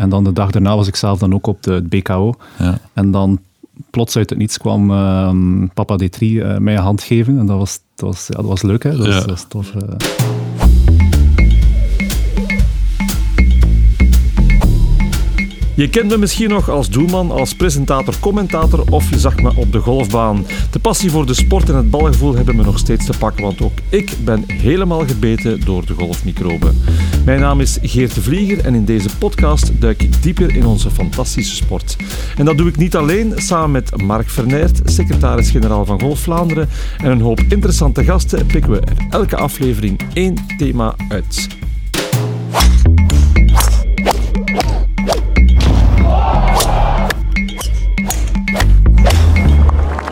En dan de dag daarna was ik zelf dan ook op de, het BKO. Ja. En dan plots uit het niets kwam ehm, papa D3 eh, mij een hand geven. En dat was, dat was, ja, dat was leuk, hè. Dat was, dat was tof. eh. Je kent me misschien nog als doelman, als presentator, commentator of je zag me op de golfbaan. De passie voor de sport en het balgevoel hebben me nog steeds te pakken, want ook ik ben helemaal gebeten door de golfmicroben. Mijn naam is Geert de Vlieger en in deze podcast duik ik dieper in onze fantastische sport. En dat doe ik niet alleen, samen met Mark Verneert, secretaris-generaal van Golf Vlaanderen en een hoop interessante gasten pikken we er elke aflevering één thema uit.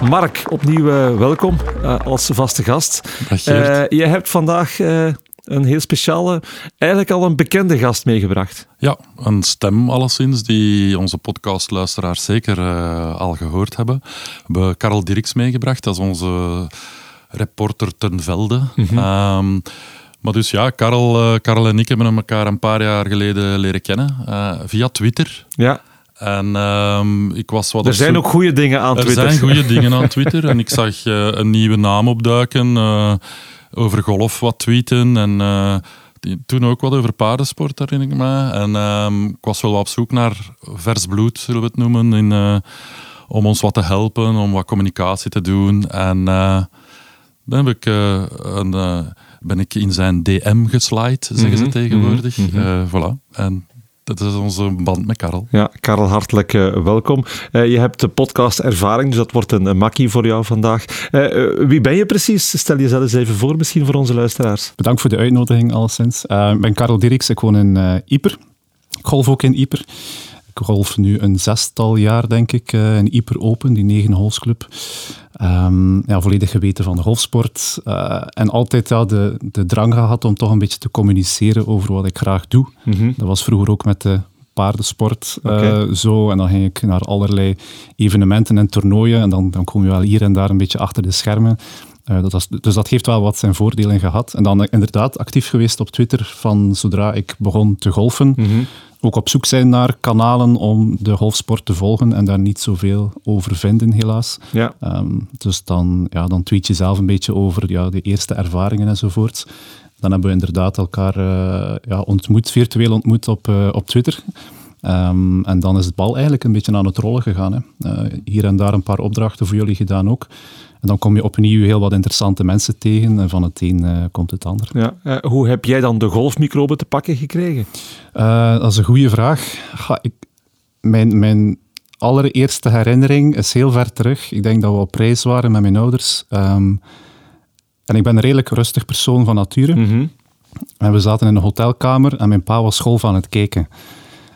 Mark, opnieuw eh, welkom eh, als vaste gast. Dag Geert. Eh, je hebt vandaag een heel speciale, eigenlijk al een bekende gast meegebracht. Ja, een stem alleszins die onze podcastluisteraars zeker al gehoord hebben. We hebben Karel Dirks meegebracht, dat is onze reporter ten velde. Ehm, maar dus ja, Karel, Karel en ik hebben elkaar een paar jaar geleden leren kennen via Twitter. Ja, En ehm, ik was wat er op zijn zoek- ook goede dingen aan Er Twitter. zijn goede dingen aan Twitter. En ik zag eh, een nieuwe naam opduiken. eh, over golf wat tweeten. En eh, die- toen ook wat over paardensport, herinner ik me. En ehm, ik was wel wat op zoek naar vers bloed, zullen we het noemen. In, eh, om ons wat te helpen, om wat communicatie te doen. En eh, dan heb ik, eh, een, eh, ben ik in zijn DM geslide, zeggen ze Mhm, tegenwoordig. mhm, mhm. Eh, voilà. En dat is onze band met Karel. Ja, Karel, hartelijk eh, welkom. Eh, je hebt de podcast ervaring, dus dat wordt een, een makkie voor jou vandaag. Eh, wie ben je precies? Stel jezelf eens even voor, misschien voor onze luisteraars. Bedankt voor de uitnodiging, alleszins. Eh, ik ben Karel Dirks, ik woon in eh Ieper. Ik golf ook in Ieper. Ik golf nu een zestal jaar, denk ik, eh, in Ieper Open, die negenholsclub. Ehm ja, volledig geweten van de golfsport. Eh, en altijd ja, de, de drang gehad om toch een beetje te communiceren over wat ik graag doe. Dat was vroeger ook met de paardensport eh, zo. En dan ging ik naar allerlei evenementen en toernooien. En dan, dan kom je wel hier en daar een beetje achter de schermen. Eh, dat was, dus dat heeft wel wat zijn voordelen gehad. En dan inderdaad actief geweest op Twitter van zodra ik begon te golfen. Ook op zoek zijn naar kanalen om de golfsport te volgen en daar niet zoveel over vinden, helaas. Ja. Ehm, dus dan, ja, dan tweet je zelf een beetje over ja, de eerste ervaringen enzovoort. Dan hebben we inderdaad elkaar eh, ja, ontmoet, virtueel ontmoet op, eh, op Twitter. Ehm, en dan is het bal eigenlijk een beetje aan het rollen gegaan. Hè. Hier en daar een paar opdrachten voor jullie gedaan ook. En dan kom je opnieuw heel wat interessante mensen tegen. En van het een eh, komt het ander. Ja. Eh, hoe heb jij dan de golfmicroben te pakken gekregen? Eh, dat is een goede vraag. Ik, mijn, mijn allereerste herinnering is heel ver terug. Ik denk dat we op reis waren met mijn ouders. Ehm, en ik ben een redelijk rustig persoon van nature. Mhm. En we zaten in een hotelkamer en mijn pa was golf aan het kijken.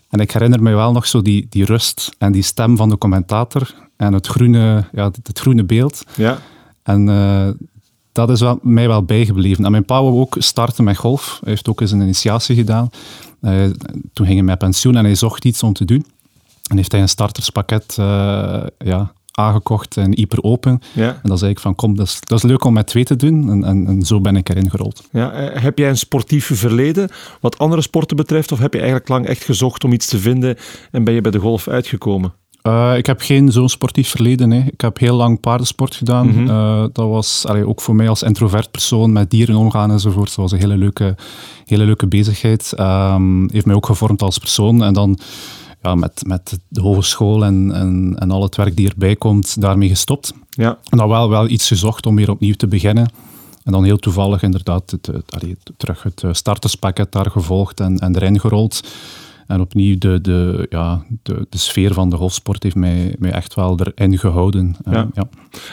En ik herinner me wel nog zo die, die rust en die stem van de commentator en het groene, ja, het, het groene beeld. Ja. En eh, dat is wel, mij wel bijgebleven. En mijn pa wou ook starten met golf. Hij heeft ook eens een initiatie gedaan. Eh, toen ging hij met pensioen en hij zocht iets om te doen. En heeft hij een starterspakket eh, ja, aangekocht in Ieper Open. Ja. En dan zei ik van, kom, dat is, dat is leuk om met twee te doen. En, en, en zo ben ik erin gerold. Ja. heb jij een sportief verleden wat andere sporten betreft? Of heb je eigenlijk lang echt gezocht om iets te vinden en ben je bij de golf uitgekomen? Eh, ik heb geen zo'n sportief verleden. Hè. Ik heb heel lang paardensport gedaan. Mhm. Eh, dat was allee, ook voor mij als introvert persoon met dieren omgaan enzovoort. Dat was een hele leuke, hele leuke bezigheid. Ehm, heeft mij ook gevormd als persoon. En dan ja, met, met de hogeschool en, en, en al het werk die erbij komt, daarmee gestopt. Ja. En dan wel, wel iets gezocht om weer opnieuw te beginnen. En dan heel toevallig inderdaad het, het, allee, terug het eh, starterspakket daar gevolgd en, en erin gerold. En opnieuw, de, de, ja, de, de sfeer van de golfsport heeft mij, mij echt wel erin gehouden. Eh, Ja. ja.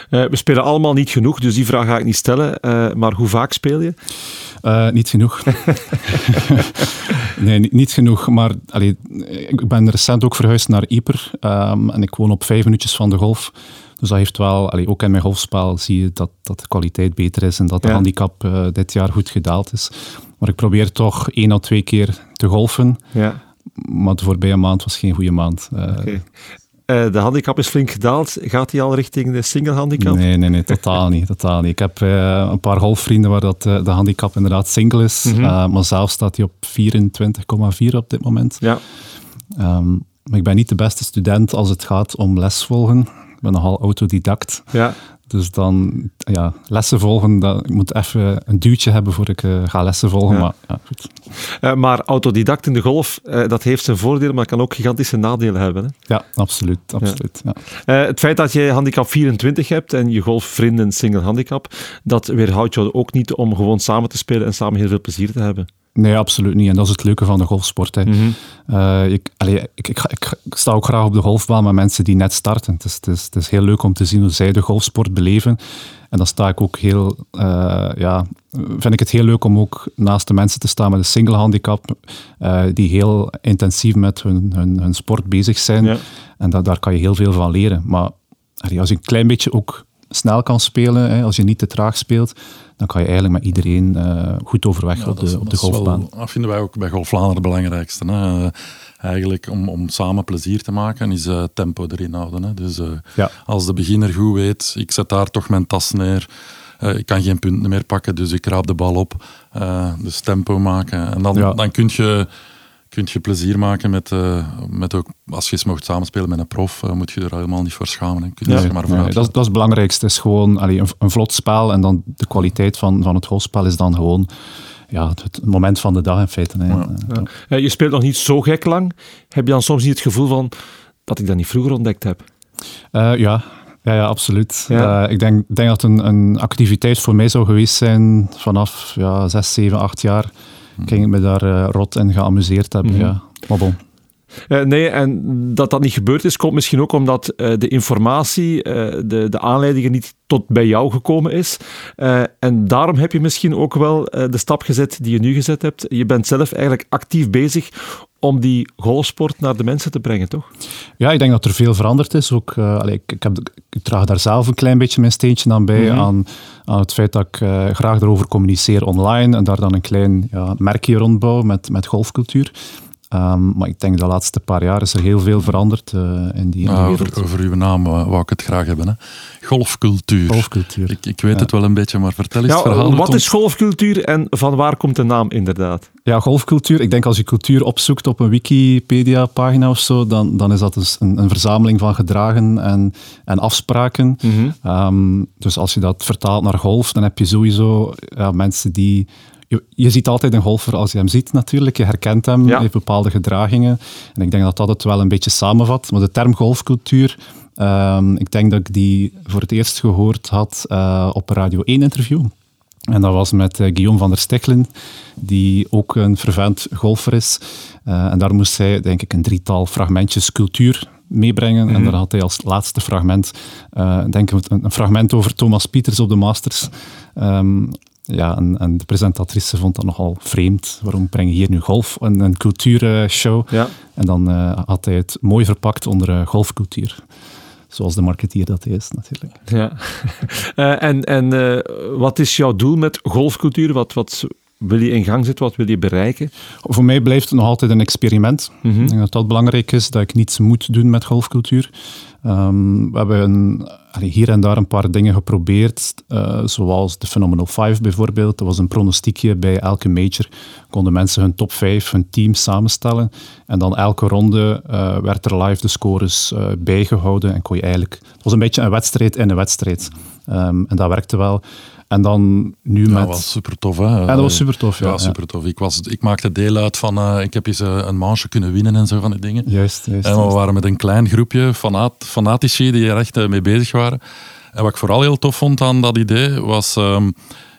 Eh, we spelen allemaal niet genoeg, dus die vraag ga ik niet stellen. Eh, maar hoe vaak speel je? Niet genoeg. nee, niet, niet genoeg. Maar allee, ik ben recent ook verhuisd naar Ieper. ehm, en ik woon op vijf minuutjes van de golf. Dus dat heeft wel, allee, ook in mijn golfspel zie je dat, dat de kwaliteit beter is en dat de Ja. handicap dit jaar goed gedaald is. Maar ik probeer toch één à twee keer te golfen. Ja. Maar de voorbije maand was geen goede maand. Eh. Eh, de handicap is flink gedaald. Gaat hij al richting de single handicap? Nee, nee, nee, totaal niet. Totaal niet. Ik heb eh, een paar golfvrienden waar dat, de handicap inderdaad single is. Eh, maar zelf staat hij op 24,4 op dit moment. Ja. Ehm, maar ik ben niet de beste student als het gaat om lesvolgen. Ik ben nogal autodidact. Ja. Dus dan, ja, lessen volgen, dat, ik moet even een duwtje hebben voor ik uh, ga lessen volgen. Ja. Maar, ja, goed. Uh, maar autodidact in de golf, uh, dat heeft zijn voordelen, maar kan ook gigantische nadelen hebben. Hè? Ja, absoluut. absoluut ja. het feit dat je handicap 24 hebt en je golfvrienden single handicap, dat weerhoudt jou ook niet om gewoon samen te spelen en samen heel veel plezier te hebben. Nee, absoluut niet. En dat is het leuke van de golfsport. Hè. Mhm. Uh, ik, allee, ik, ik, ik, sta ook graag op de golfbaan met mensen die net starten. Het is, het, is, het is heel leuk om te zien hoe zij de golfsport beleven. En dan sta ik ook heel, uh, ja, vind ik het heel leuk om ook naast de mensen te staan met een single handicap, uh, die heel intensief met hun, hun, hun sport bezig zijn. Ja. En dat, daar kan je heel veel van leren. Maar allee, als je een klein beetje ook snel kan spelen, hè, als je niet te traag speelt, dan kan je eigenlijk met iedereen uh, goed overweg Ja, op is- de, op de dat is golfbaan. Wel, dat vinden wij ook bij Golf Vlaanderen het belangrijkste. Hè. Eh, Eigenlijk om, om samen plezier te maken, is eh, tempo erin houden. Hè. Dus eh, Ja. als de beginner goed weet, ik zet daar toch mijn tas neer. eh, ik kan geen punten meer pakken, dus ik raap de bal op. Eh, dus tempo maken. En dan, Ja. dan kun je kun je plezier maken met, eh, met ook, als je eens mocht samenspelen met een prof, eh, moet je er helemaal niet voor schamen. Hè. Kun je Nee, maar nee, dat, is- dat is het belangrijkste. Het is gewoon allee, een, een vlot spel en dan de kwaliteit van, van het golfspel is dan gewoon ja, het, moment van de dag in feite. Hè. Ja. Eh, Eh, je speelt nog niet zo gek lang. Heb je dan soms niet het gevoel van dat ik dat niet vroeger ontdekt heb? Eh, ja. Ja, ja, absoluut. Ja. Eh, ik denk, denk dat een, een activiteit voor mij zou geweest zijn vanaf ja, 6, 7, 8 jaar. Ging ik me daar eh, rot in geamuseerd hebben. Mhm. ja. Maar bon. Eh, nee, en dat dat niet gebeurd is, komt misschien ook omdat eh, de informatie, de, de aanleidingen niet tot bij jou gekomen is. En daarom heb je misschien ook wel de stap gezet die je nu gezet hebt. Je bent zelf eigenlijk actief bezig om die golfsport naar de mensen te brengen, toch? Ja, ik denk dat er veel veranderd is. Ook, eh, ik, ik, heb, ik draag daar zelf een klein beetje mijn steentje aan bij. Mhm. Aan, aan het feit dat ik eh, graag erover communiceer online en daar dan een klein ja, merkje rondbouw met, met golfcultuur. Ehm, maar ik denk de laatste paar jaar is er heel veel veranderd eh, in die, in Ah, wereld. over, over uw naam eh, wou ik het graag hebben. Hè. Golfcultuur. Golfcultuur. Ik, ik weet Ja. het wel een beetje, maar vertel eens Ja, het verhaal. wat is golfcultuur en van waar komt de naam inderdaad? Ja, golfcultuur. Ik denk als je cultuur opzoekt op een Wikipedia-pagina of zo, dan, dan is dat dus een, een verzameling van gedragen en, en afspraken. Ehm, dus als je dat vertaalt naar golf, dan heb je sowieso ja, mensen die... Je, je ziet altijd een golfer als je hem ziet natuurlijk. Je herkent hem, Ja. heeft bepaalde gedragingen. En ik denk dat dat het wel een beetje samenvat. Maar de term golfcultuur, ehm, ik denk dat ik die voor het eerst gehoord had eh, op een Radio 1-interview. En dat was met eh, Guillaume van der Stechelen, die ook een fervent golfer is. Eh, en daar moest hij, denk ik, een drietal fragmentjes cultuur meebrengen. En daar had hij als laatste fragment, denk ik, een, een fragment over Thomas Pieters op de Masters. Ehm, ja, en, en de presentatrice vond dat nogal vreemd. Waarom breng je hier nu golf, een, een cultuurshow? Ja. En dan eh, had hij het mooi verpakt onder eh, golfcultuur. Zoals de marketeer dat hij is, natuurlijk. Ja. Eh, en en wat is jouw doel met golfcultuur? Wat, wat wil je in gang zetten? Wat wil je bereiken? Voor mij blijft het nog altijd een experiment. Mhm. Ik denk dat dat belangrijk is, dat ik niets moet doen met golfcultuur. Ehm, we hebben een, allee, hier en daar een paar dingen geprobeerd, eh, zoals de Phenomenal 5 bijvoorbeeld. Dat was een pronostiekje bij elke major. Konden mensen hun top 5, hun team samenstellen. En dan elke ronde eh, werd er live de scores eh, bijgehouden. En kon je eigenlijk... Het was een beetje een wedstrijd in een wedstrijd. Ehm, en dat werkte wel. En dan nu Ja, met... dat was super tof. Hè? Ja, dat was super tof. Ja, Ja, super tof. Ik, was, ik maakte deel uit van, eh, ik heb eens eh, een manche kunnen winnen en zo van die dingen. Juist, juist. En we juist. waren met een klein groepje fanat, fanatici die er echt eh, mee bezig waren. En wat ik vooral heel tof vond aan dat idee was, ehm,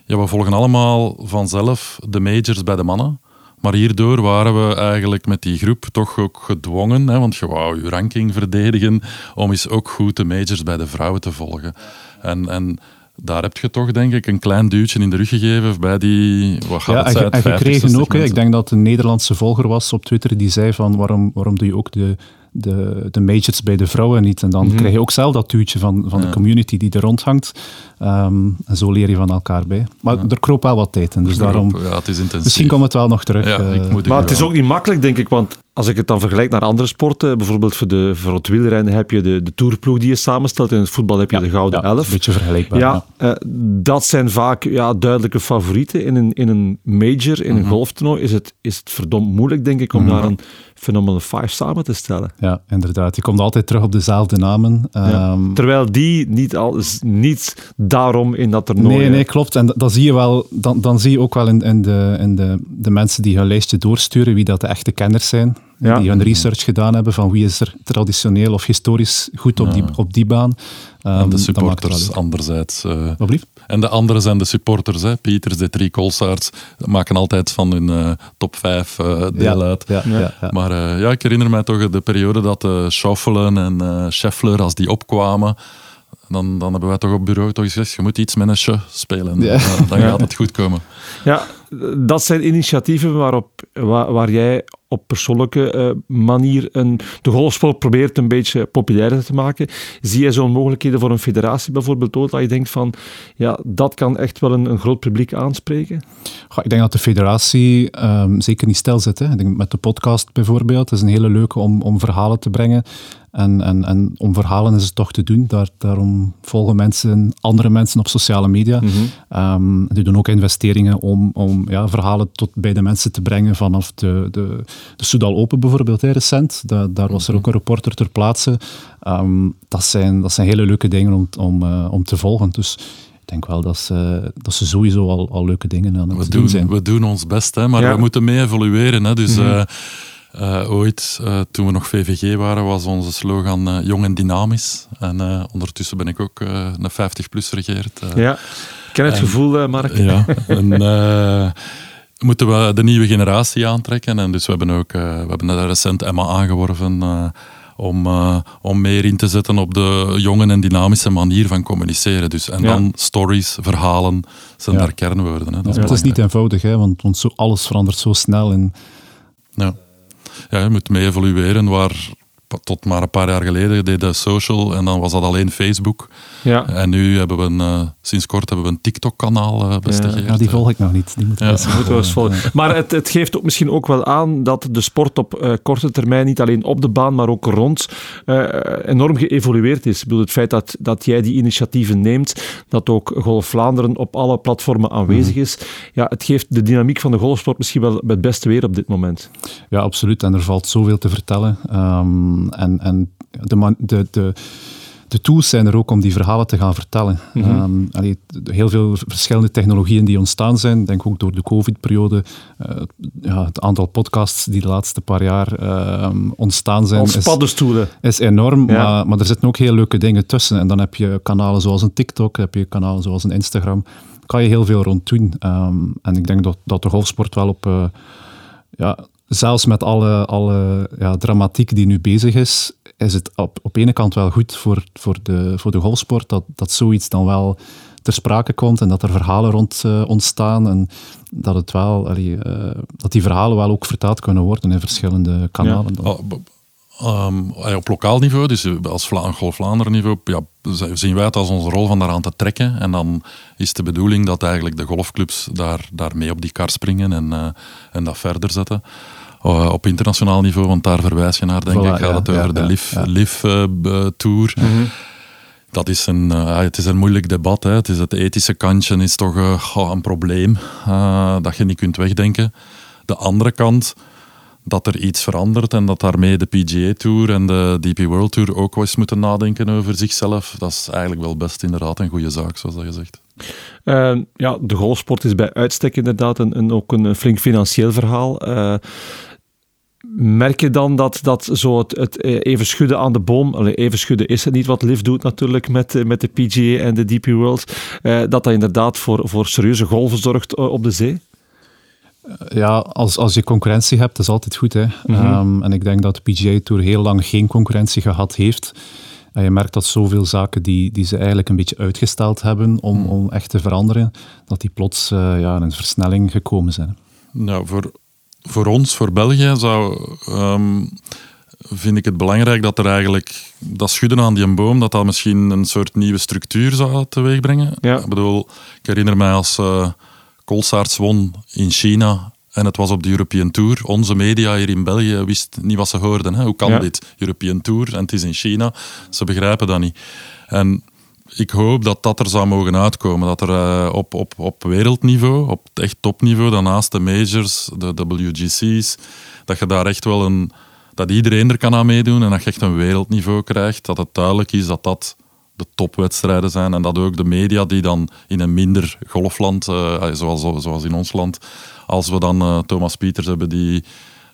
ja, we volgen allemaal vanzelf de majors bij de mannen. Maar hierdoor waren we eigenlijk met die groep toch ook gedwongen, hè, want je wou je ranking verdedigen, om eens ook goed de majors bij de vrouwen te volgen. En, en daar heb je toch, denk ik, een klein duwtje in de rug gegeven bij die, wat gaat Ja, het zijn, en 50, gekregen 60 ook. Hè. Ik denk dat een Nederlandse volger was op Twitter die zei van waarom, waarom doe je ook de, de, de majors bij de vrouwen niet? En dan Mhm. krijg je ook zelf dat duwtje van, van de community die er rondhangt. Ehm, en zo leer je van elkaar bij. Maar er kroop wel wat tijd in, dus daarom... Ja, het is intensief. Misschien komt het wel nog terug. Ja, eh. ik moet Maar het is ook niet makkelijk, denk ik, want als ik het dan vergelijk naar andere sporten, bijvoorbeeld voor, de, voor het wielrennen heb je de, de tourploeg die je samenstelt, in het voetbal heb je ja, de Gouden ja, Elf. Een beetje vergelijkbaar. Ja, ja. eh, dat zijn vaak ja, duidelijke favorieten. In een, in een major, in een golftoernooi, is het, is het verdomd moeilijk, denk ik, om Mhm. daar een Phenomenal Five samen te stellen. Ja, inderdaad. Je komt altijd terug op dezelfde namen. Ja. Ehm, Terwijl die niet, al, niet daarom in dat toernooi... Nee, hè. nee, klopt. En dat zie je wel, dan, dan zie je ook wel in, in, de, in de, de mensen die hun lijstje doorsturen wie dat de echte kenners zijn. Ja. Die hun research gedaan hebben van wie is er traditioneel of historisch goed op, die, op die baan. Ehm, En de het wel supporters anderzijds. eh, blieft? en de andere zijn de supporters. Hè. Pieters, de drie Colsaarts, maken altijd van hun eh, top 5 deel ja, uit. Ja, ja. Ja, Maar eh, ja, ik herinner mij toch de periode dat uh, Schoffelen en eh Scheffler, als die opkwamen, dan, dan hebben wij toch op bureau toch gezegd, je moet iets met een sh spelen. Ja. Eh, dan gaat het goed komen. Ja, dat zijn initiatieven waarop, waar, waar jij op persoonlijke eh, manier een, de golfsport probeert een beetje populairder te maken. Zie jij zo'n mogelijkheden voor een federatie bijvoorbeeld ook, dat je denkt van, ja, dat kan echt wel een, een groot publiek aanspreken? Goh, ik denk dat de federatie ehm, zeker niet stil zit. Hè. Ik denk met de podcast bijvoorbeeld, het is een hele leuke om, om verhalen te brengen. En, en, en om verhalen is het toch te doen. Daar, daarom volgen mensen andere mensen op sociale media. Ehm, die doen ook investeringen om, om ja, verhalen tot bij de mensen te brengen vanaf de, de, de Soudal Open bijvoorbeeld, hè, recent. Da, daar was er ook een reporter ter plaatse. Ehm, dat, zijn, dat zijn hele leuke dingen om, om, uh, om te volgen. Dus ik denk wel dat ze, dat ze sowieso al, al leuke dingen aan het We doen doen, zijn. we doen ons best, hè, maar Ja. we moeten mee evolueren. Hè. Dus Mhm. eh, eh, ooit, eh, toen we nog VVG waren, was onze slogan eh, jong en dynamisch. En eh, ondertussen ben ik ook eh, een 50-plus regeerd. Ja, ik ken het En- gevoel, eh, Mark. Ja, en eh, moeten we de nieuwe generatie aantrekken. En dus we hebben ook eh, we hebben net recent Emma aangeworven eh, om, om meer in te zetten op de jonge en dynamische manier van communiceren. Dus, en Ja. dan stories, verhalen zijn Ja. daar kernwoorden. Hè. Dat is Ja, het is niet eenvoudig, hè, want, want zo, alles verandert zo snel. En, Ja. Ja, je moet mee evolueren. Waar tot maar een paar jaar geleden deden social en dan was dat alleen Facebook. Ja. En nu hebben we een, eh, sinds kort hebben we een TikTok-kanaal eh beste Ja. Die volg ik nog niet. Die moet ik Ja. eens Dat moeten we eens volgen. Maar het, het geeft ook misschien ook wel aan dat de sport op eh, korte termijn, niet alleen op de baan, maar ook rond, eh, enorm geëvolueerd is. Ik bedoel, het feit dat, dat jij die initiatieven neemt, dat ook Golf Vlaanderen op alle platformen aanwezig is, ja, het geeft de dynamiek van de golfsport misschien wel het beste weer op dit moment. Ja, absoluut. En er valt zoveel te vertellen. Ehm, en en de, de, de, de tools zijn er ook om die verhalen te gaan vertellen. Ehm, allee, d- heel veel verschillende technologieën die ontstaan zijn. Denk ook door de COVID-periode. eh, ja, het aantal podcasts die de laatste paar jaar ehm, ontstaan zijn, Als is, paddenstoelen. is enorm. Ja. Maar, maar er zitten ook heel leuke dingen tussen. En dan heb je kanalen zoals een TikTok, heb je kanalen zoals een Instagram. Daar kan je heel veel rond doen. Ehm, en ik denk dat, dat de golfsport wel op... eh, ja, zelfs met alle, alle ja, dramatiek die nu bezig is, is het op, op ene kant wel goed voor, voor, de, voor de golfsport dat, dat zoiets dan wel ter sprake komt en dat er verhalen rond eh, ontstaan en dat, het wel, allee, eh, dat die verhalen wel ook vertaald kunnen worden in verschillende kanalen. dan. Oh, b- ehm, eh, op lokaal niveau, dus als Vla Golf Vlaanderen niveau, ja, zien wij het als onze rol van daaraan te trekken. En dan is de bedoeling dat eigenlijk de golfclubs daar, daar mee op die kar springen en, eh, en dat verder zetten. Eh, op internationaal niveau, want daar verwijs je naar, denk Voilà, ik, gaat ja, het ja, over de ja. LIV eh, Tour. Dat is een, eh, het is een moeilijk debat. Hè. Het, is het ethische kantje is toch een probleem dat je niet kunt wegdenken. De andere kant, dat er iets verandert en dat daarmee de PGA Tour en de DP World Tour ook wel eens moeten nadenken over zichzelf. Dat is eigenlijk wel best inderdaad een goede zaak, zoals dat je zegt. Eh, ja, de golfsport is bij uitstek inderdaad een, een, ook een, flink financieel verhaal. Eh, merk je dan dat, dat zo het, het eh, even schudden aan de boom, even schudden is het niet wat Liv doet natuurlijk met, eh, met de PGA en de DP World, eh, dat dat inderdaad voor, voor serieuze golven zorgt op de zee? Ja, als, als je concurrentie hebt, is altijd goed. Hè? Ehm, en ik denk dat de PGA Tour heel lang geen concurrentie gehad heeft. En je merkt dat zoveel zaken die, die ze eigenlijk een beetje uitgesteld hebben om, om echt te veranderen, dat die plots eh, ja, in een versnelling gekomen zijn. Nou, voor, voor ons, voor België, zou, ehm, vind ik het belangrijk dat er eigenlijk dat schudden aan die boom, dat dat misschien een soort nieuwe structuur zou teweegbrengen. Ja. Ik bedoel, ik herinner mij als uh, won in China en het was op de European Tour. Onze media hier in België wist niet wat ze hoorden. Hè? Hoe kan Ja. dit? European Tour en het is in China. Ze begrijpen dat niet. En ik hoop dat dat er zou mogen uitkomen. Dat er uh, op, op, op wereldniveau, op echt topniveau, daarnaast de majors, de WGC's, dat je daar echt wel een, dat iedereen er kan aan meedoen en dat je echt een wereldniveau krijgt. Dat het duidelijk is dat dat de topwedstrijden zijn en dat ook de media die dan in een minder golfland, uh, zoals, zoals in ons land, als we dan uh, Thomas Pieters hebben die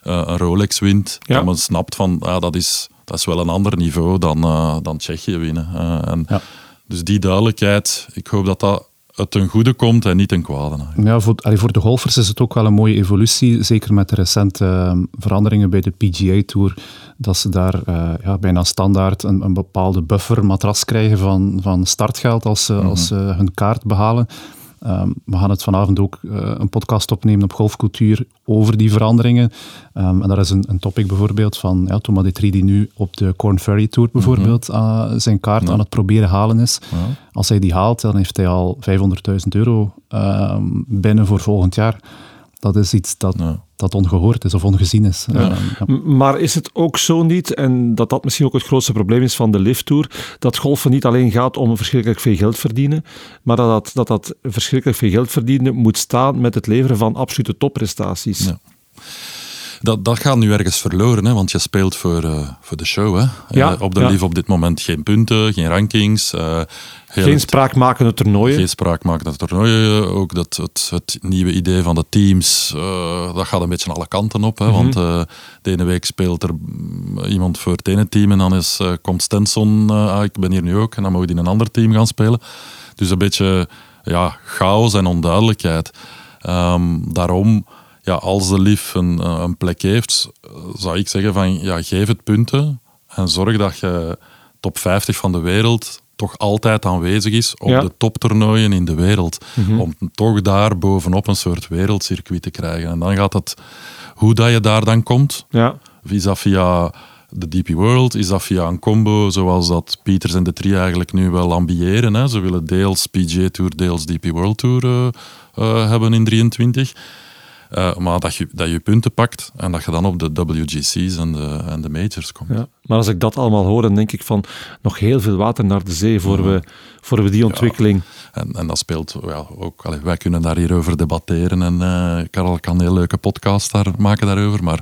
een Rolex wint, ja. dat men snapt van ah, dat, is, dat is wel een ander niveau dan, dan Tsjechië winnen. en ja. Dus die duidelijkheid, ik hoop dat dat het ten goede komt en niet ten kwade. Ja, voor, voor de golfers is het ook wel een mooie evolutie, zeker met de recente ehm, veranderingen bij de PGA Tour, dat ze daar uh, ja, bijna standaard een, een bepaalde buffer matras krijgen van, van startgeld als ze, als ze hun kaart behalen. Um, we gaan het vanavond ook uh, een podcast opnemen op golfcultuur over die veranderingen. Um, en daar is een, een topic bijvoorbeeld van ja, Thomas Detri die nu op de Corn Ferry Tour bijvoorbeeld -hmm. uh, zijn kaart ja. aan het proberen halen is. Ja. Als hij die haalt, dan heeft hij al 500.000 euro um, binnen voor volgend jaar dat is iets dat, ja. dat ongehoord is of ongezien is. Ja. Uh, maar is het ook zo niet, en dat dat misschien ook het grootste probleem is van de Lift Tour, dat golfen niet alleen gaat om verschrikkelijk veel geld verdienen, maar dat dat, dat, dat verschrikkelijk veel geld verdienen moet staan met het leveren van absolute topprestaties? Dat, dat gaat nu ergens verloren, hè? want je speelt voor, uh, voor de show. Hè? Ja, uh, op de ja. Live op dit moment geen punten, geen rankings. Uh, geen spraakmakende toernooien. Geen spraakmakende toernooien. Ook dat, het, het nieuwe idee van de teams, dat gaat een beetje alle kanten op. Hè? Mm -hmm. Want de ene week speelt er iemand voor het ene team en dan is, komt Stenson, ah, ik ben hier nu ook, en dan mogen die in een ander team gaan spelen. Dus een beetje ja, chaos en onduidelijkheid. Um, daarom ja, als de LIF een, eh, een plek heeft, zou ik zeggen van ja, geef het punten en zorg dat je top 50 van de wereld toch altijd aanwezig is op ja. de toptoernooien in de wereld. Mm -hmm. Om toch daar bovenop een soort wereldcircuit te krijgen. En dan gaat het, hoe dat je daar dan komt, ja. is dat via de DP World, is dat via een combo zoals dat Pieters en de Tri eigenlijk nu wel ambiëren. Hè. Ze willen deels PGA Tour, deels DP World Tour uh, uh, hebben in 23. Uh, maar dat je, dat je punten pakt en dat je dan op de WGC's en de, en de majors komt. Ja, maar als ik dat allemaal hoor, dan denk ik van nog heel veel water naar de zee voor, ja. we, voor we die ontwikkeling. Ja, en, en dat speelt ja, ook. Allee, wij kunnen daar hierover debatteren en uh, Karel kan een heel leuke podcast daar maken daarover. Maar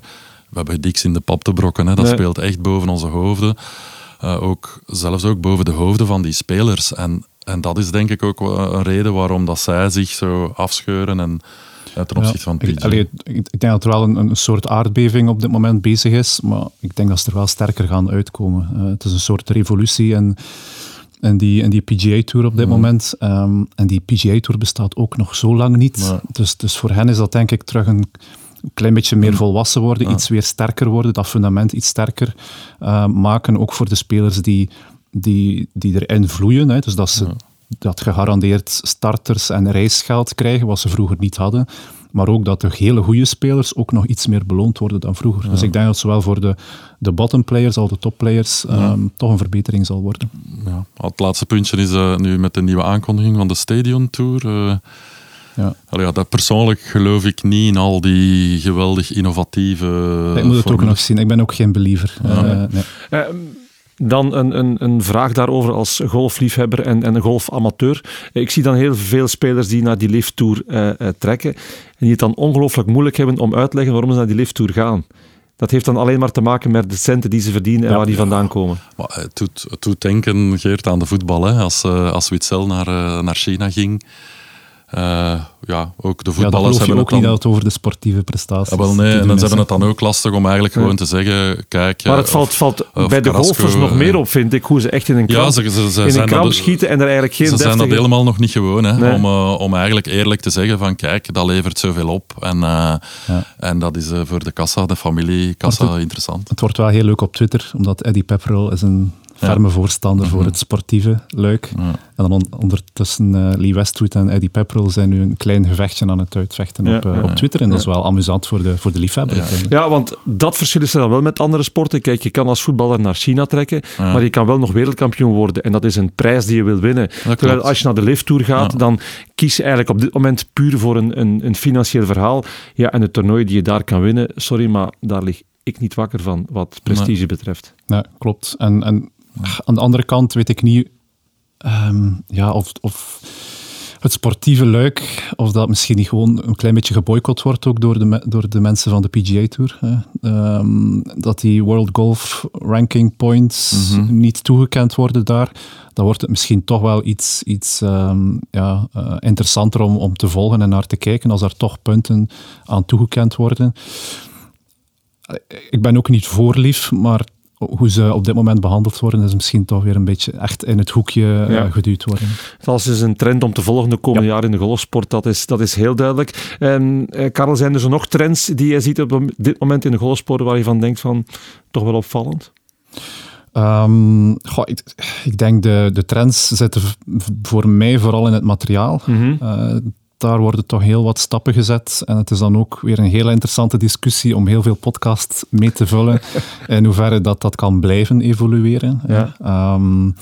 we hebben niks in de pap te brokken. Hè. Dat nee. speelt echt boven onze hoofden. Uh, ook, zelfs ook boven de hoofden van die spelers. En, en dat is denk ik ook een reden waarom dat zij zich zo afscheuren en ten opzichte van PG. Allee, ik denk dat er wel een, een, soort aardbeving op dit moment bezig is, maar ik denk dat ze er wel sterker gaan uitkomen. Uh, het is een soort revolutie en, en, die, en die PGA Tour op dit mm. moment. Um, en die PGA Tour bestaat ook nog zo lang niet. Dus, dus voor hen is dat denk ik terug een klein beetje meer volwassen worden, ja. iets weer sterker worden, dat fundament iets sterker uh, maken. Ook voor de spelers die, die, die erin vloeien. Hè, dus dat ze dat gegarandeerd starters en reisgeld krijgen, wat ze vroeger niet hadden. Maar ook dat de hele goede spelers ook nog iets meer beloond worden dan vroeger. Ja. Dus ik denk dat zowel voor de, de bottom players als de top players ja. um, toch een verbetering zal worden. Ja. Het laatste puntje is uh, nu met de nieuwe aankondiging van de Stadion Tour. Uh, ja. Allee, ja, dat persoonlijk geloof ik niet in al die geweldig innovatieve. Ik moet het ook nog zien. Ik ben ook geen believer. Uh, nee. Dan een, een, een vraag daarover als golfliefhebber en, en een golfamateur. Ik zie dan heel veel spelers die naar die lifttour uh, uh, trekken en die het dan ongelooflijk moeilijk hebben om uit te leggen waarom ze naar die lifttour gaan. Dat heeft dan alleen maar te maken met de centen die ze verdienen en ja, waar die vandaan komen. Maar het, doet, het doet denken, Geert, aan de voetbal. Hè. Als, uh, als Witzel naar, naar China ging, uh, ja, ook de voetballers ja, hebben ook het dan... niet dat het over de sportieve prestaties ja, wel, nee, en dan hebben het dan ook lastig om eigenlijk ja. gewoon te zeggen, kijk... Maar het valt, valt of bij de golfers nog meer op, vind ik, hoe ze echt in een kramp, ja, ze, ze, ze in een kramp dat, schieten en er eigenlijk geen Ze deftige... zijn dat helemaal nog niet gewoon, hè, nee. om, uh, om eigenlijk eerlijk te zeggen van, kijk, dat levert zoveel op. En, uh, en dat is voor de kassa, de familie kassa, het, interessant. Het wordt wel heel leuk op Twitter, omdat Eddie Pepperell is een ferme voorstander voor het sportieve luik. En dan on ondertussen uh, Lee Westwood en Eddie Pepperell zijn nu een klein gevechtje aan het uitvechten op, uh, ja, op Twitter. En dat is wel amusant voor de, voor de liefhebber. Ja. want dat verschil is er dan wel met andere sporten. Kijk, je kan als voetballer naar China trekken, maar je kan wel nog wereldkampioen worden. En dat is een prijs die je wil winnen. Terwijl als je naar de Lift Tour gaat, dan kies je eigenlijk op dit moment puur voor een, een, een financieel verhaal. Ja, en het toernooi die je daar kan winnen, sorry, maar daar lig ik niet wakker van wat prestige nee. betreft. Ja, klopt. En, en aan de andere kant weet ik niet um, ja, of, of het sportieve luik, of dat misschien niet gewoon een klein beetje geboycott wordt ook door de, door de mensen van de PGA Tour. Um, dat die World Golf Ranking Points mhm. niet toegekend worden daar. Dan wordt het misschien toch wel iets, iets um, ja, uh, interessanter om, om te volgen en naar te kijken als er toch punten aan toegekend worden. Ik ben ook niet voorlief, maar hoe ze op dit moment behandeld worden, is misschien toch weer een beetje echt in het hoekje uh, geduwd worden. Dat is een trend om te volgen de komende jaren in de golfsport, dat is, dat is heel duidelijk. En uh, Karel, zijn er zo nog trends die je ziet op dit moment in de golfsport waar je van denkt van, toch wel opvallend? Um, ik, ik, denk de, de trends zitten voor mij vooral in het materiaal. Mm daar worden toch heel wat stappen gezet. En het is dan ook weer een heel interessante discussie om heel veel podcasts mee te vullen. in hoeverre dat, dat kan blijven evolueren. Ja. Um,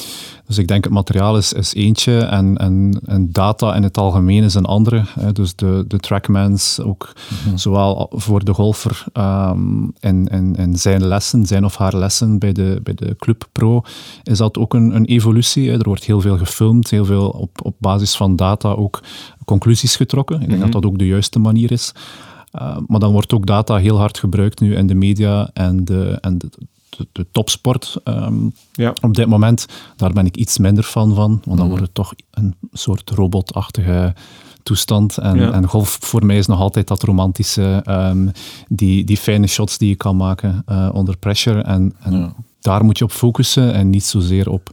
dus ik denk het materiaal is, is eentje en, en, en, data in het algemeen is een andere. Hè. Dus de, de trackmans, ook mhm. zowel voor de golfer um, in, in, in, zijn lessen, zijn of haar lessen bij de, bij de Club Pro, is dat ook een, een evolutie. Hè. Er wordt heel veel gefilmd, heel veel op, op basis van data ook conclusies getrokken. Ik denk dat mhm. dat ook de juiste manier is. Uh, maar dan wordt ook data heel hard gebruikt nu in de media en de, en de, de, topsport um, ja. op dit moment. Daar ben ik iets minder fan van, want dan mhm. wordt het toch een soort robotachtige toestand. En, en, golf voor mij is nog altijd dat romantische, um, die, die fijne shots die je kan maken uh, onder pressure. En, en daar moet je op focussen en niet zozeer op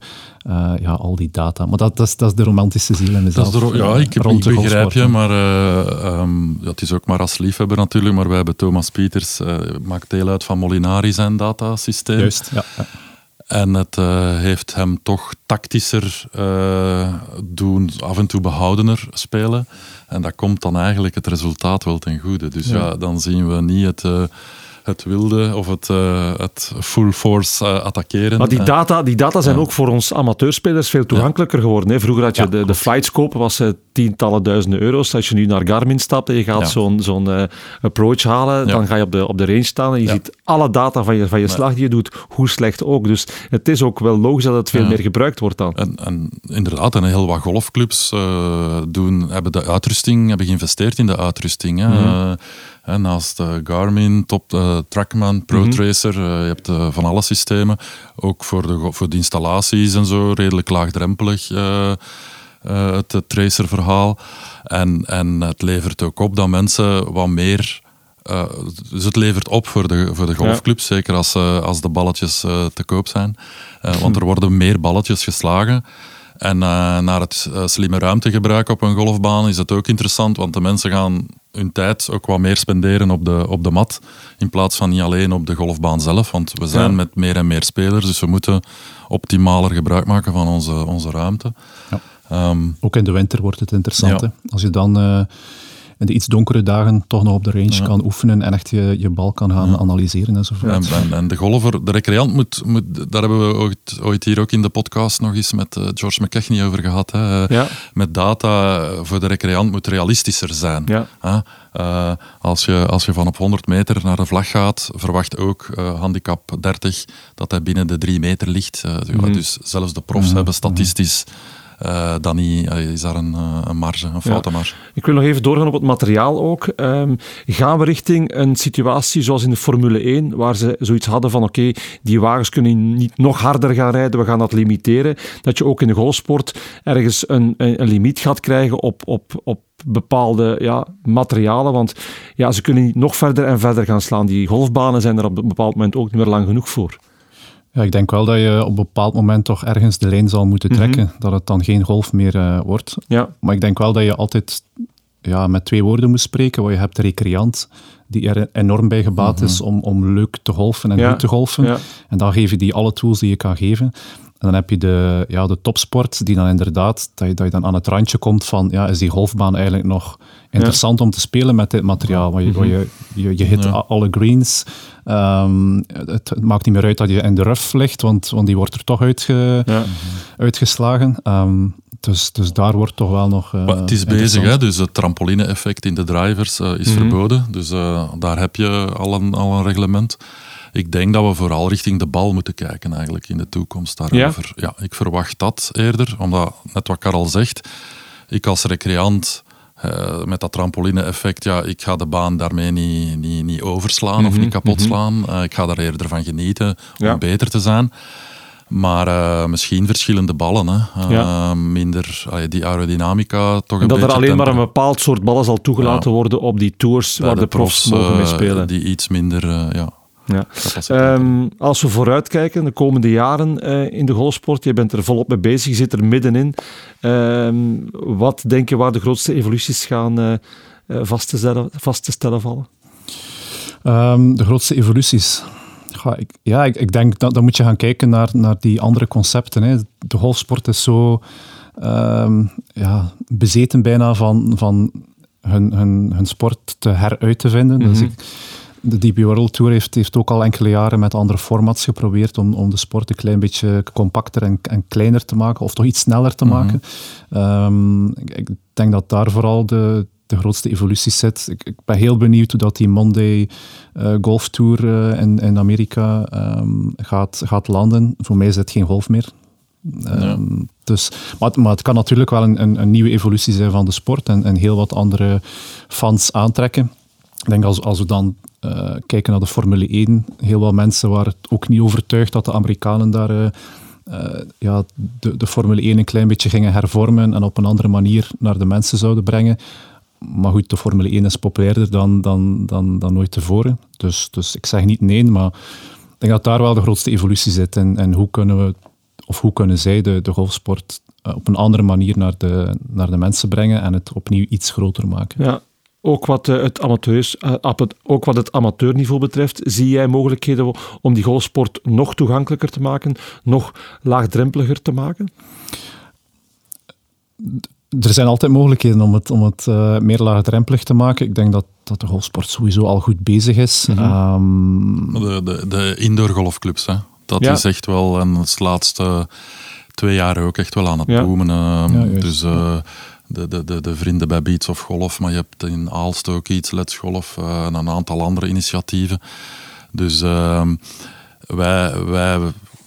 uh, ja, al die data. Maar dat, dat, is, dat is de romantische ziel in mezelf. Dat is ja, ik, heb, ik begrijp je, maar uh, um, ja, het is ook maar als liefhebber natuurlijk, maar wij hebben Thomas Pieters, uh, maakt deel uit van Molinari zijn datasysteem. Juist, ja. ja. En het heeft hem toch tactischer doen, af en toe behoudener spelen. En dat komt dan eigenlijk het resultaat wel ten goede. Dus ja, ja dan zien we niet het het wilde of het, uh, het full force uh, attackeren. Maar die eh. data, die data zijn ook voor ons amateurspelers veel toegankelijker geworden. Hè? Vroeger had je de, de flightscope, was tientallen duizenden euro's. Als je nu naar Garmin stapt en je gaat zo'n zo'n approach halen, dan ga je op de, op de range staan en je ziet alle data van je, van je slag die je doet, hoe slecht ook. Dus het is ook wel logisch dat het veel meer gebruikt wordt dan. En, en inderdaad, en heel wat golfclubs doen, hebben de uitrusting, hebben geïnvesteerd in de uitrusting. Hè? Mhm naast uh, Garmin, Top uh, Trackman, ProTracer, mm je hebt van alle systemen. Ook voor de, voor de installaties en zo, redelijk laagdrempelig. het, het tracer-verhaal. En, en het levert ook op dat mensen wat meer. Uh, dus het levert op voor de, voor de golfclubs, zeker als, uh, als de balletjes te koop zijn. want er worden meer balletjes geslagen. En naar het slimme ruimtegebruik op een golfbaan is het ook interessant, want de mensen gaan hun tijd ook wat meer spenderen op de, op de mat. In plaats van niet alleen op de golfbaan zelf. Want we zijn met meer en meer spelers. Dus we moeten optimaler gebruik maken van onze, onze ruimte. Ja. Ehm, ook in de winter wordt het interessant. Als je dan... Uh, in de iets donkere dagen toch nog op de range kan oefenen en echt je, je bal kan gaan analyseren enzovoort. En, en, de golfer, de recreant moet, moet, daar hebben we ooit, ooit, hier ook in de podcast nog eens met uh, George McKechnie over gehad. Hè. Met data voor de recreant moet realistischer zijn. Uh, als, je, als je van op 100 meter naar de vlag gaat, verwacht ook uh, handicap 30 dat hij binnen de 3 meter ligt. Mm Dus zelfs de profs mhm. hebben statistisch uh, dan niet, uh, is daar een, uh, een marge, een foutenmarge. Ja. Ik wil nog even doorgaan op het materiaal ook. Um, gaan we richting een situatie zoals in de Formule 1, waar ze zoiets hadden van oké, okay, die wagens kunnen niet nog harder gaan rijden, we gaan dat limiteren. Dat je ook in de golfsport ergens een, een, een limiet gaat krijgen op, op, op bepaalde ja, materialen. Want ja, ze kunnen niet nog verder en verder gaan slaan. Die golfbanen zijn er op een bepaald moment ook niet meer lang genoeg voor. Ja, ik denk wel dat je op een bepaald moment toch ergens de lijn zal moeten mhm. trekken. Dat het dan geen golf meer uh, wordt. Ja. Maar ik denk wel dat je altijd ja, met twee woorden moet spreken. Want je hebt de recreant, die er enorm bij gebaat mhm. is om, om leuk te golfen en goed te golfen. Ja. En dan geef je die alle tools die je kan geven. En dan heb je de, ja, de topsport, die dan inderdaad, dat je, dat je dan aan het randje komt van, ja, is die golfbaan eigenlijk nog interessant om te spelen met dit materiaal? Want je, mhm. je, je, je hit alle greens, Um, het, maakt niet meer uit dat je in de ruf ligt, want, want die wordt er toch uitge, ja. uitgeslagen. Um, dus, dus daar wordt toch wel nog. Uh, het is bezig, hè? dus het trampoline-effect in de drivers uh, is -hmm. verboden. Dus uh, daar heb je al een, al een reglement. Ik denk dat we vooral richting de bal moeten kijken eigenlijk in de toekomst daarover. Ja, ja ik verwacht dat eerder, omdat net wat Karel zegt ik als recreant uh, met dat trampoline-effect, ja, ik ga de baan daarmee niet, niet, niet overslaan of Mhm, niet kapot mhm. slaan. Uh, ik ga daar eerder van genieten Ja. om beter te zijn. Maar uh, misschien verschillende ballen. Hè. Uh, Ja. Minder uh, die aerodynamica toch En een dat er alleen maar een bepaald soort ballen zal toegelaten worden op die tours Bij waar de, profs, mogen mee eh, spelen. Die iets minder ja, Ja. Ehm, als we vooruitkijken, de komende jaren eh, in de golfsport, je bent er volop mee bezig, je zit er middenin. Ehm, wat denk je waar de grootste evoluties gaan eh, eh, vast, te stellen, vast te stellen vallen? Ehm, de grootste evoluties. Ja, ik, ja, ik, ik denk dat dan moet je gaan kijken naar, naar die andere concepten. Hè. De golfsport is zo ja, bezeten bijna van, van hun, hun, hun sport te heruit te vinden. Dus Mhm. ik, de DP World Tour heeft, heeft ook al enkele jaren met andere formats geprobeerd om, om de sport een klein beetje compacter en, en kleiner te maken, of toch iets sneller te Mhm. maken. Ehm, ik, ik denk dat daar vooral de, de grootste evolutie zit. Ik, ik ben heel benieuwd hoe dat die Monday eh, Golf Tour eh, in, in Amerika ehm, gaat, gaat landen. Voor mij is het geen golf meer. Ehm, dus, maar, maar het kan natuurlijk wel een, een, een nieuwe evolutie zijn van de sport en, en heel wat andere fans aantrekken. Ik denk als, als we dan eh, kijken naar de Formule 1, heel wat mensen waren het ook niet overtuigd dat de Amerikanen daar eh, eh, ja, de, de Formule 1 een klein beetje gingen hervormen en op een andere manier naar de mensen zouden brengen. Maar goed, de Formule 1 is populairder dan, dan, dan, dan ooit tevoren. Dus, dus ik zeg niet nee, maar ik denk dat daar wel de grootste evolutie zit. En, en hoe kunnen we, of hoe kunnen zij de, de golfsport op een andere manier naar de, naar de mensen brengen en het opnieuw iets groter maken. Ja. Ook wat, eh, het amateurs, eh, ook wat het amateurniveau betreft, zie jij mogelijkheden om die golfsport nog toegankelijker te maken, nog laagdrempeliger te maken? Er zijn altijd mogelijkheden om het, om het eh, meer laagdrempelig te maken. Ik denk dat, dat de golfsport sowieso al goed bezig is. Mhm. Ehm, De, de, de indoor golfclubs, hè. dat Ja. is echt wel, en het laatste twee jaar ook echt wel aan het Ja. boomen. eh, Ja, juist. dus eh, de, de, de, de vrienden bij Beats of Golf, maar je hebt in Aalst ook iets, Let's Golf eh, en een aantal andere initiatieven. Dus ehm, wij, wij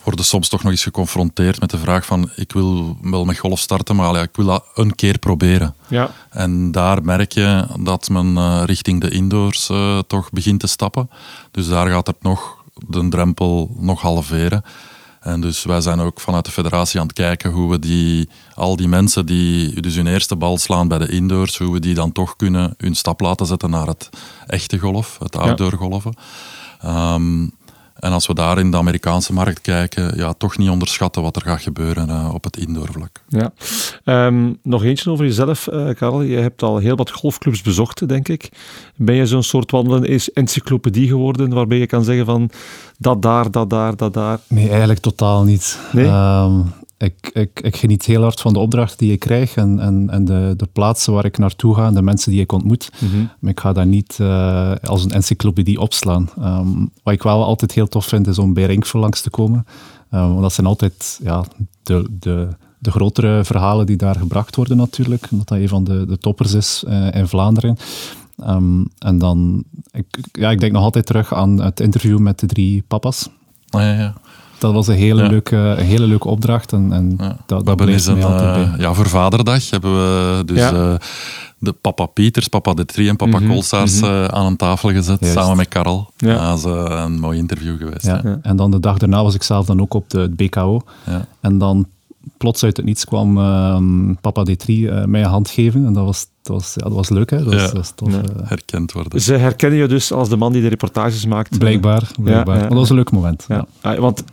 worden soms toch nog eens geconfronteerd met de vraag van ik wil wel met golf starten, maar ja, ik wil dat een keer proberen. Ja. En daar merk je dat men eh, richting de indoors eh, toch begint te stappen. Dus daar gaat het nog de drempel nog halveren. En dus wij zijn ook vanuit de federatie aan het kijken hoe we die, al die mensen die dus hun eerste bal slaan bij de indoors, hoe we die dan toch kunnen hun stap laten zetten naar het echte golf, het outdoor golven. Ehm, en als we daar in de Amerikaanse markt kijken, ja, toch niet onderschatten wat er gaat gebeuren eh, op het indoorvlak. Ja. Ehm, nog eentje over jezelf, eh Karel. Je hebt al heel wat golfclubs bezocht, denk ik. Ben je zo'n soort wandelende is- encyclopedie geworden waarbij je kan zeggen van dat daar, dat daar, dat daar? Nee, eigenlijk totaal niet. Nee? Ehm, ik, ik, ik geniet heel hard van de opdrachten die ik krijg en, en, en de, de plaatsen waar ik naartoe ga en de mensen die ik ontmoet. Maar ik ga daar niet eh, als een encyclopedie opslaan. Ehm, wat ik wel altijd heel tof vind, is om bij Rinkvel langs te komen. Ehm, want dat zijn altijd ja, de, de, de grotere verhalen die daar gebracht worden natuurlijk. Omdat dat een van de, de toppers is eh, in Vlaanderen. Ehm, en dan, ik, ja, ik denk nog altijd terug aan het interview met de drie papa's. Ah, ja, ja. Dat was een hele, Ja. leuke, een hele leuke opdracht. En, en Ja. dat, we dat hebben een, eh, ja, voor Vaderdag hebben we dus Ja. eh, de papa Pieters, papa de Trie en papa Mhm, Kolsaars mhm. eh, aan een tafel gezet, Juist. samen met Karel. Ja. dat is een mooi interview geweest. Ja. hè. Ja. En dan de dag daarna was ik zelf dan ook op de, het BKO. Ja. En dan plots uit het niets kwam ehm, papa D3 eh, mij een hand geven. En dat was, dat was, ja, dat was leuk, hè? Dat was, Ja. dat was tof. Ja. Herkend worden. Ze herkennen je dus als de man die de reportages maakt. blijkbaar, blijkbaar. ja, Maar dat was een leuk moment. Ja. Ah, want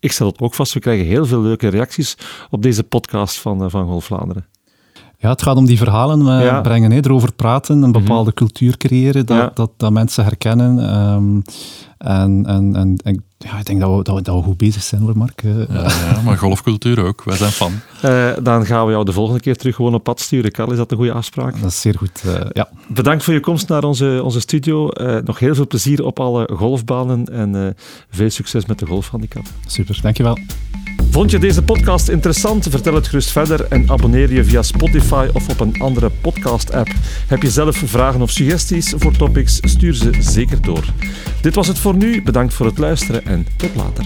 ik stel het ook vast, we krijgen heel veel leuke reacties op deze podcast van, eh, van Golf Vlaanderen. Ja, het gaat om die verhalen eh, Ja. brengen, hè, erover praten, een bepaalde cultuur creëren, dat, Ja. dat, dat mensen herkennen. ehm, en en, en, en ja, ik denk dat we, dat, we, dat we goed bezig zijn hoor, Mark. Eh, Ja, ja, maar golfcultuur ook. Wij zijn fan. Eh, dan gaan we jou de volgende keer terug gewoon op pad sturen. Karel, is dat een goede afspraak? Dat is zeer goed. eh, ja. Bedankt voor je komst naar onze, onze studio. Eh, nog heel veel plezier op alle golfbanen en eh, veel succes met de golfhandicap. Super, dankjewel. Vond je deze podcast interessant? Vertel het gerust verder en abonneer je via Spotify of op een andere podcast-app. Heb je zelf vragen of suggesties voor topics? Stuur ze zeker door. Dit was het voor nu. Bedankt voor het luisteren en tot later.